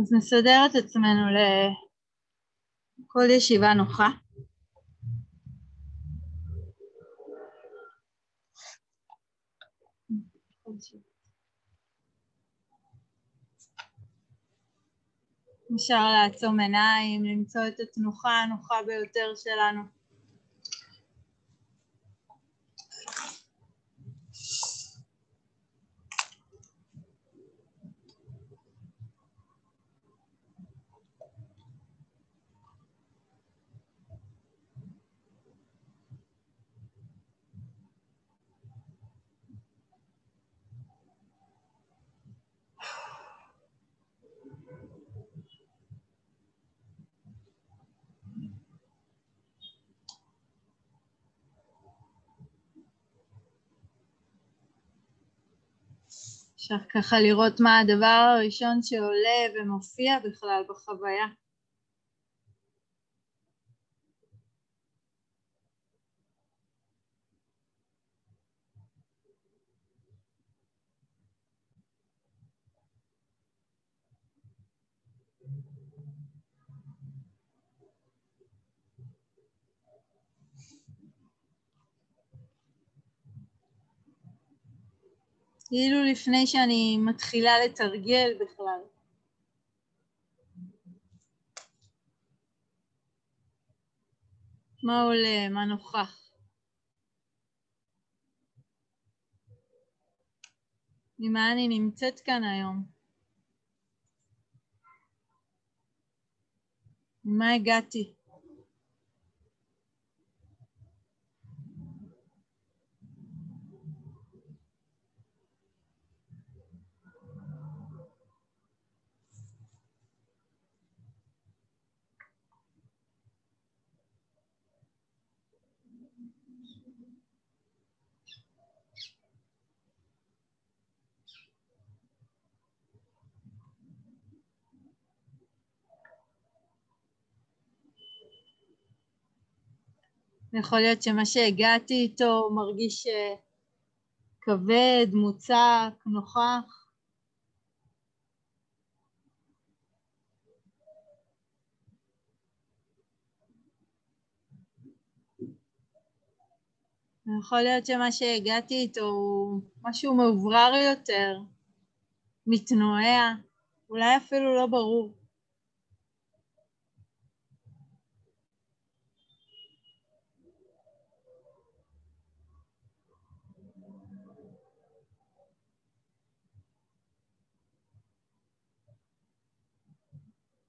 אז נסדר את עצמנו לכל ישיבה נוחה. אפשר לעצום עיניים, למצוא את התנוחה הנוחה ביותר שלנו. אפשר ככה לראות מה הדבר הראשון שעולה ומופיע בכלל בחוויה. כאילו לפני שאני מתחילה לתרגל בכלל. מה עולה, מה נוכח. ממה אני נמצאת כאן היום? ממה הגעתי? יכול להיות שמה שהגעתי איתו מרגיש אה, כבד, מוצק, נוכח. יכול להיות שמה שהגעתי איתו הוא משהו מאוברר יותר, מתנועע, אולי אפילו לא ברור.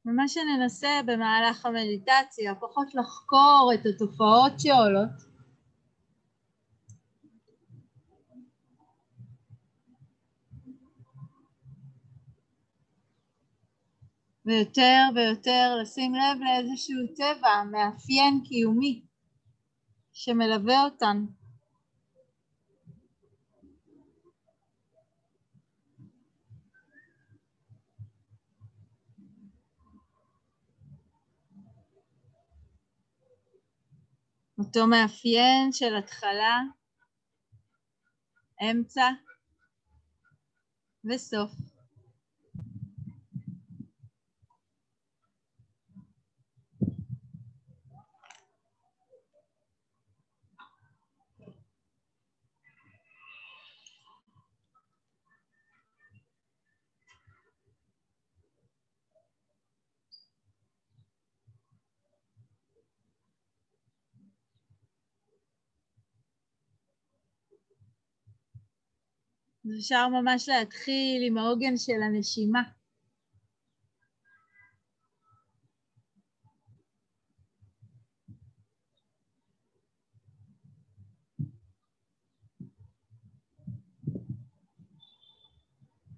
ומה שננסה במהלך המדיטציה, פחות לחקור את התופעות שעולות, ויותר ויותר לשים לב לאיזשהו טבע, מאפיין קיומי שמלווה אותן. אותו מאפיין של התחלה, אמצע וסוף. אז אפשר ממש להתחיל עם העוגן של הנשימה.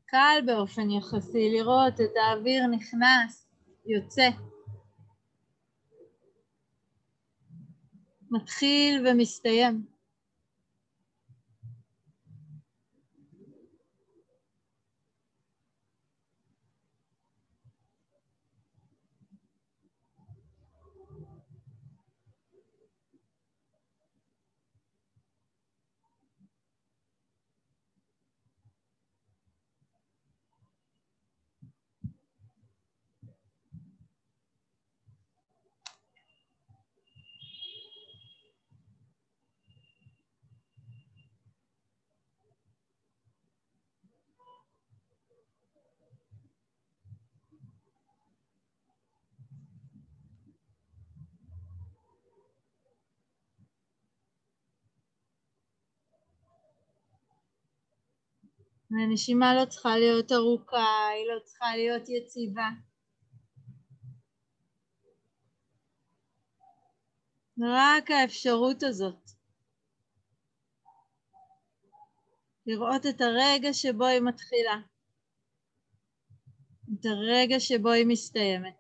קל באופן יחסי לראות את האוויר נכנס, יוצא. מתחיל ומסתיים. הנשימה לא צריכה להיות ארוכה, היא לא צריכה להיות יציבה. רק האפשרות הזאת. לראות את הרגע שבו היא מתחילה, את הרגע שבו היא מסתיימת.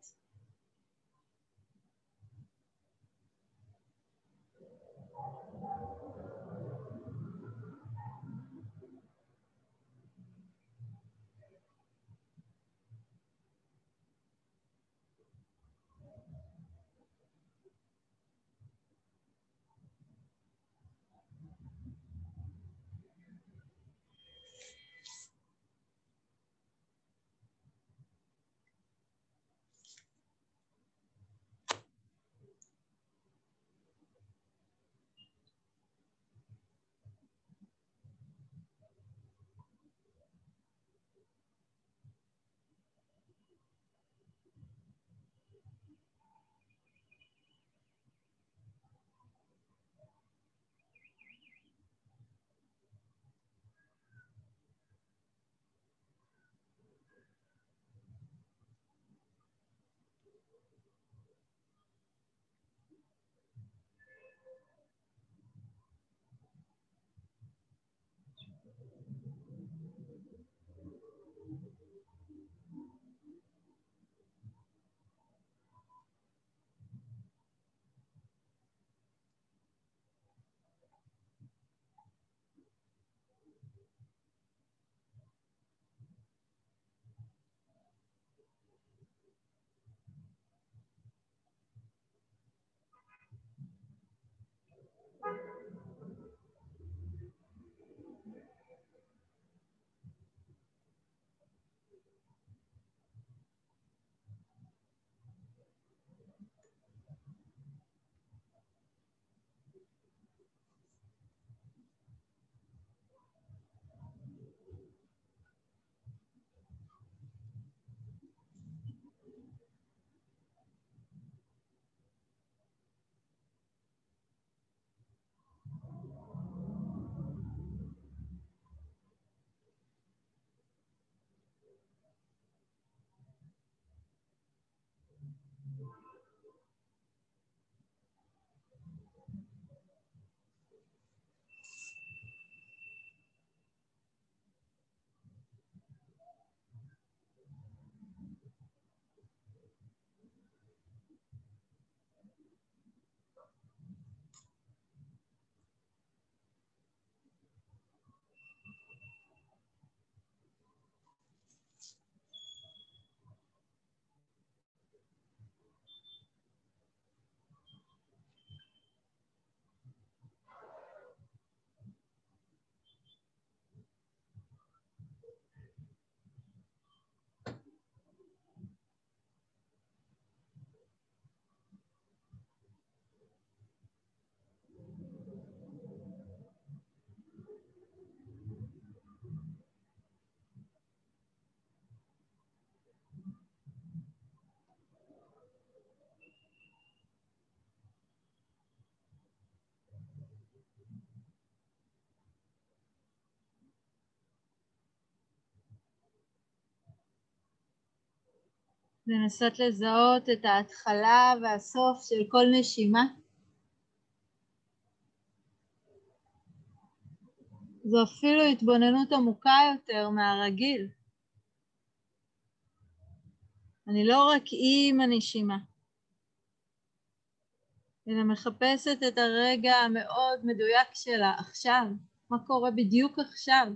לנסות לזהות את ההתחלה והסוף של כל נשימה. זו אפילו התבוננות עמוקה יותר מהרגיל. אני לא רק עם הנשימה, אלא מחפשת את הרגע המאוד מדויק שלה עכשיו, מה קורה בדיוק עכשיו.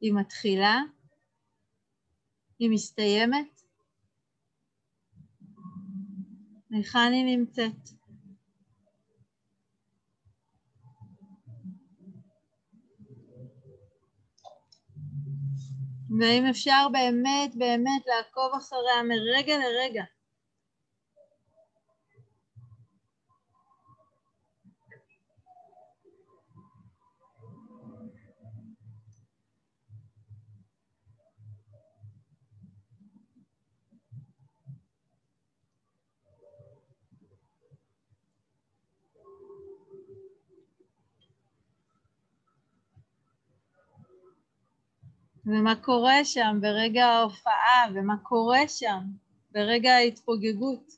היא מתחילה היא מסתיימת? היכן היא נמצאת? והאם אפשר באמת באמת לעקוב אחריה מרגע לרגע? ומה קורה שם ברגע ההופעה, ומה קורה שם ברגע ההתפוגגות.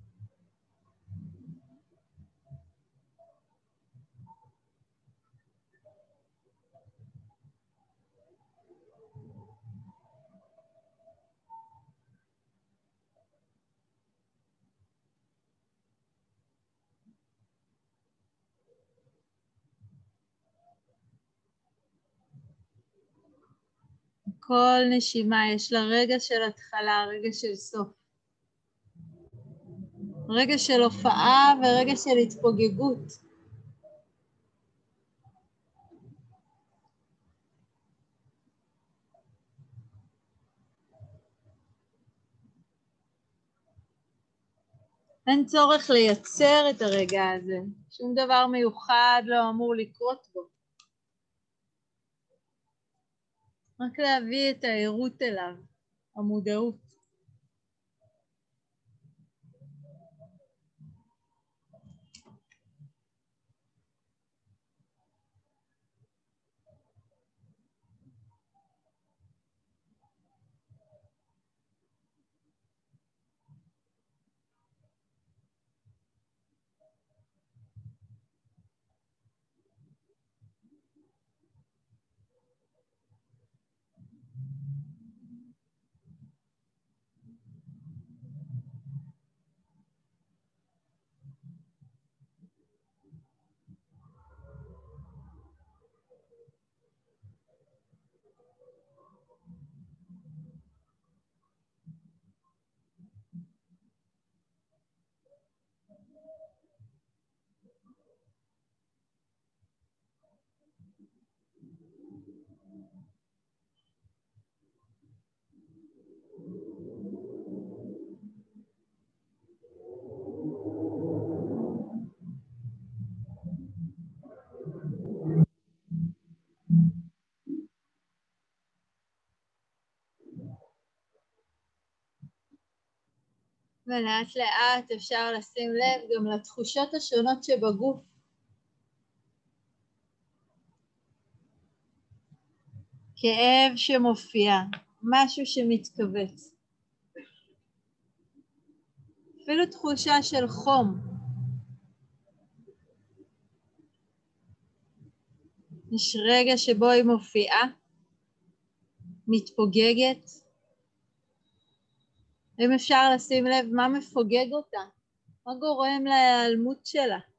כל נשימה יש לה רגע של התחלה, רגע של סוף. רגע של הופעה ורגע של התפוגגות. אין צורך לייצר את הרגע הזה, שום דבר מיוחד לא אמור לקרות בו. רק להביא את הערות אליו, המודעות. ולאט לאט אפשר לשים לב גם לתחושות השונות שבגוף. כאב שמופיע, משהו שמתכווץ. אפילו תחושה של חום. יש רגע שבו היא מופיעה, מתפוגגת, אם אפשר לשים לב מה מפוגג אותה, מה גורם להיעלמות שלה.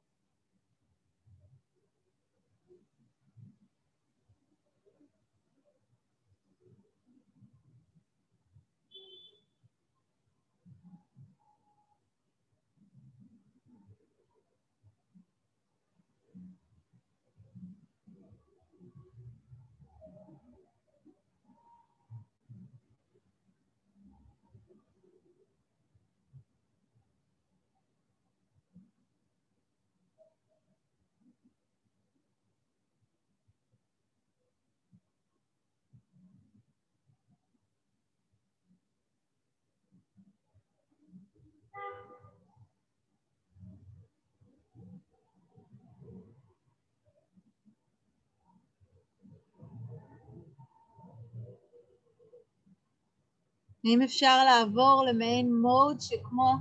ואם אפשר לעבור למעין מוד שכמו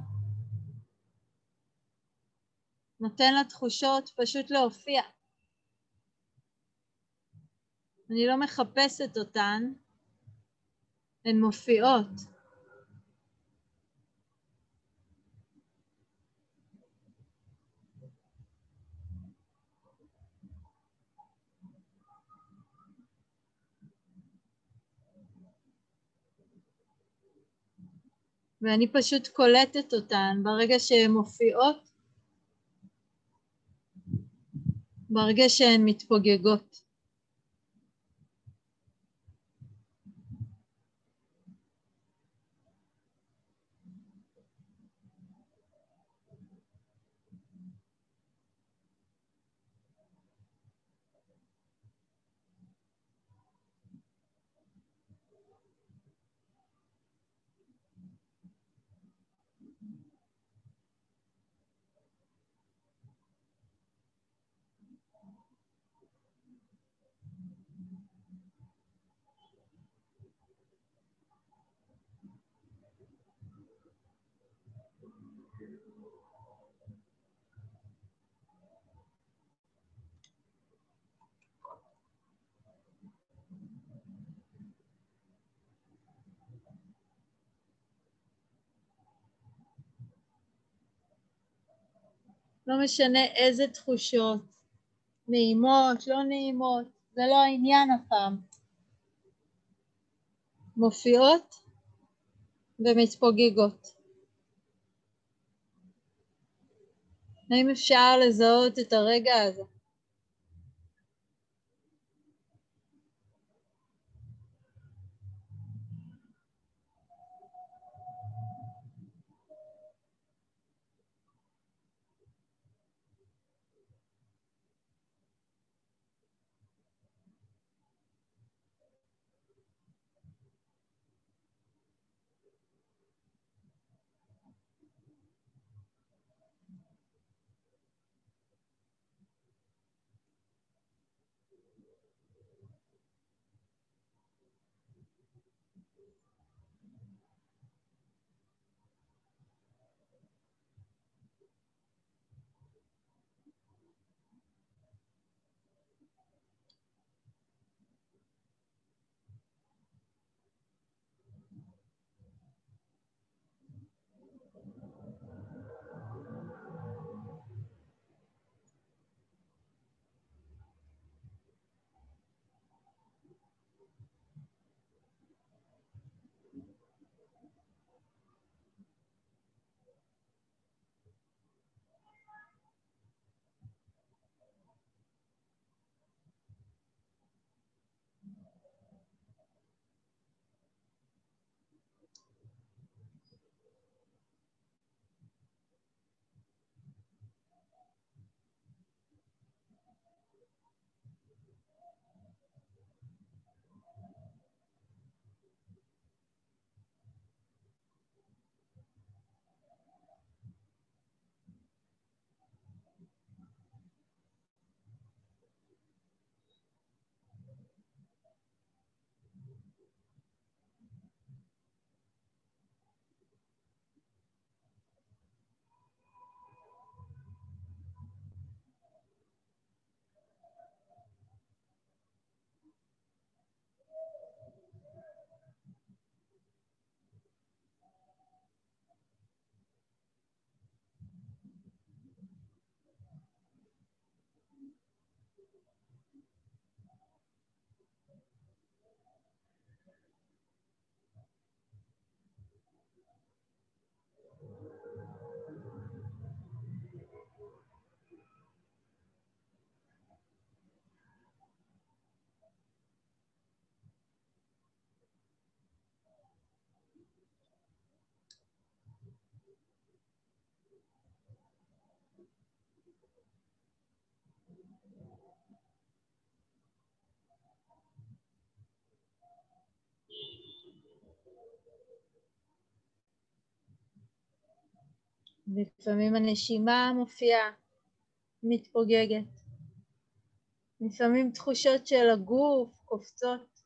נותן לתחושות פשוט להופיע. אני לא מחפשת אותן, הן מופיעות. ואני פשוט קולטת אותן ברגע שהן מופיעות, ברגע שהן מתפוגגות. לא משנה איזה תחושות, נעימות, לא נעימות, זה לא העניין הפעם. מופיעות ומתפוגגות. האם אפשר לזהות את הרגע הזה? לפעמים הנשימה מופיעה, מתפוגגת. לפעמים תחושות של הגוף קופצות,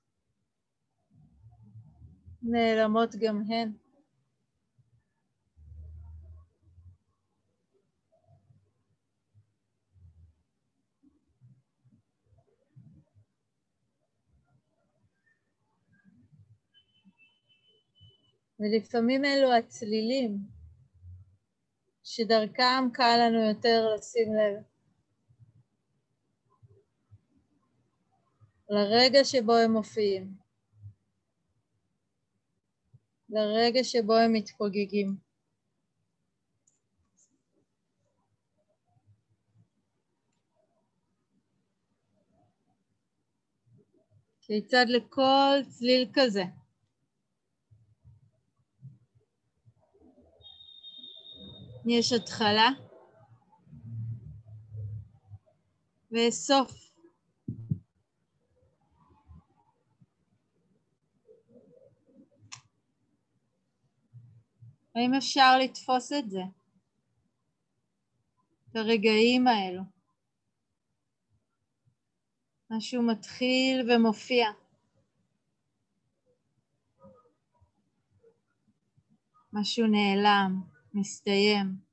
נעלמות גם הן. ולפעמים אלו הצלילים שדרכם קל לנו יותר לשים לב. לרגע שבו הם מופיעים. לרגע שבו הם מתפוגגים. כיצד לכל צליל כזה יש התחלה וסוף. האם אפשר לתפוס את זה? את הרגעים האלו. משהו מתחיל ומופיע. משהו נעלם, מסתיים.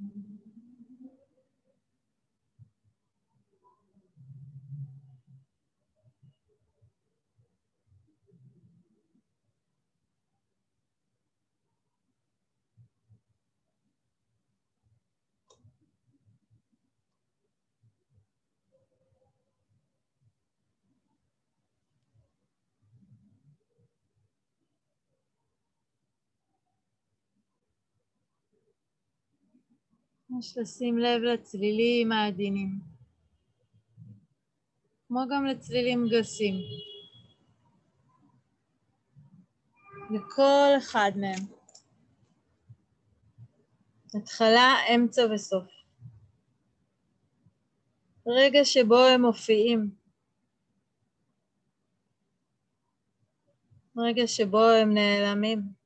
Mm-hmm. יש לשים לב לצלילים העדינים, כמו גם לצלילים גסים. לכל אחד מהם. התחלה, אמצע וסוף. רגע שבו הם מופיעים. רגע שבו הם נעלמים.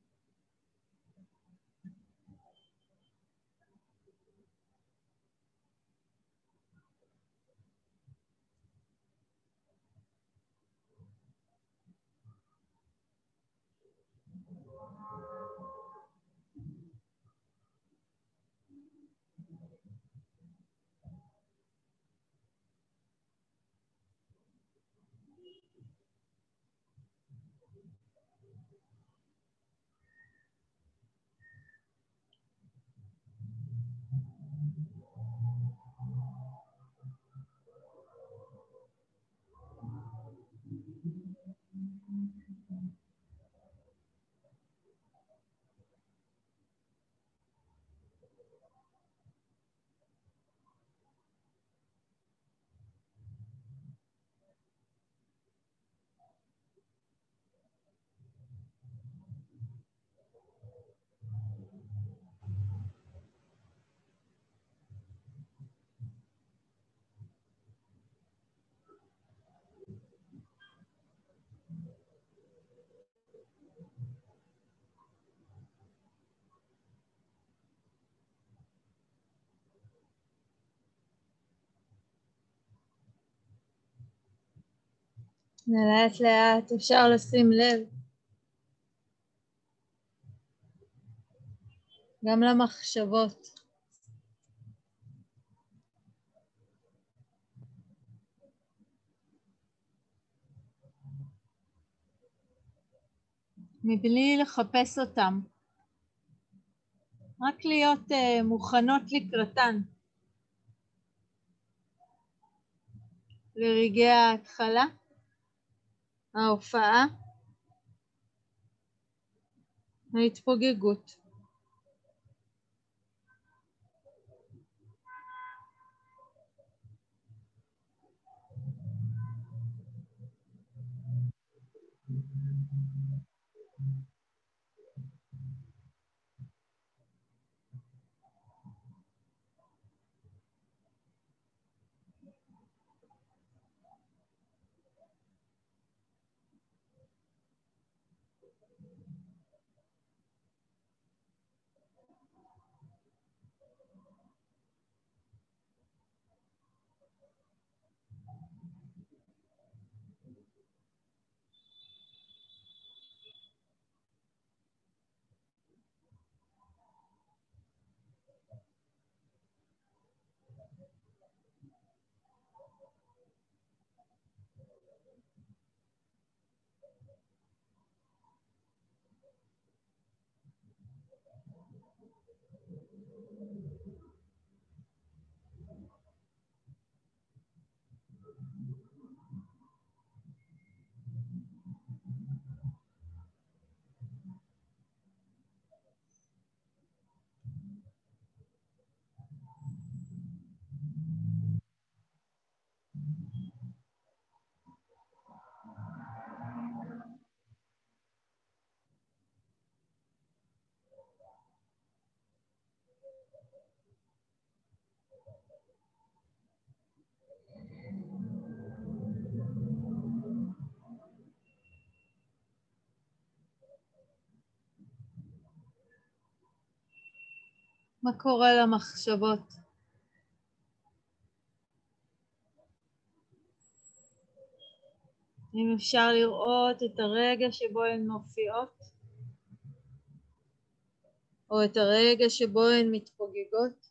לאט לאט אפשר לשים לב גם למחשבות. מבלי לחפש אותם, רק להיות uh, מוכנות לקראתן. לרגעי ההתחלה, ההופעה, ההתפוגגות. מה קורה למחשבות? אם אפשר לראות את הרגע שבו הן מופיעות, או את הרגע שבו הן מתפוגגות.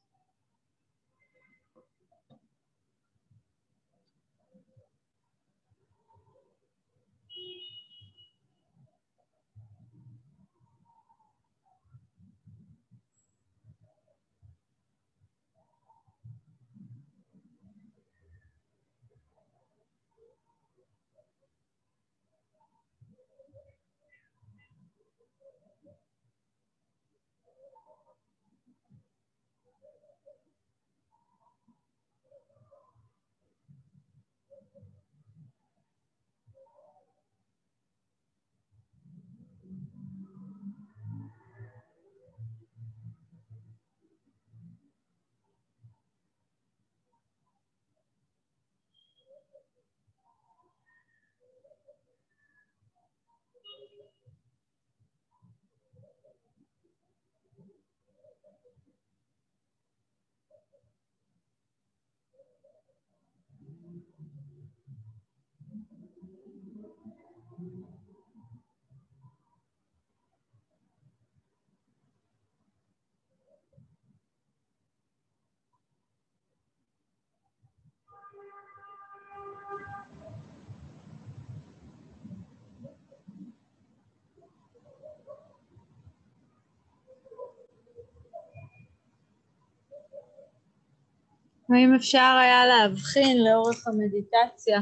האם אפשר היה להבחין לאורך המדיטציה?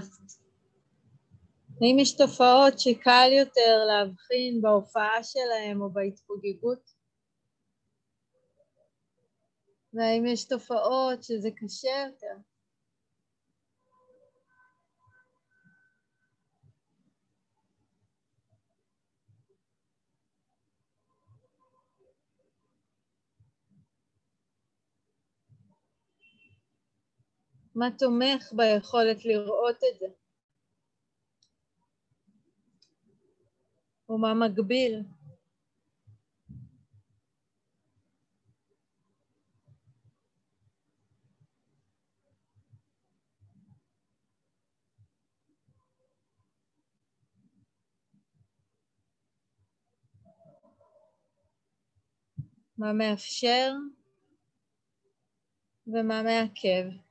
האם יש תופעות שקל יותר להבחין בהופעה שלהם או בהתפוגגות? והאם יש תופעות שזה קשה יותר? מה תומך ביכולת לראות את זה? ומה מגביל? מה מאפשר ומה מעכב.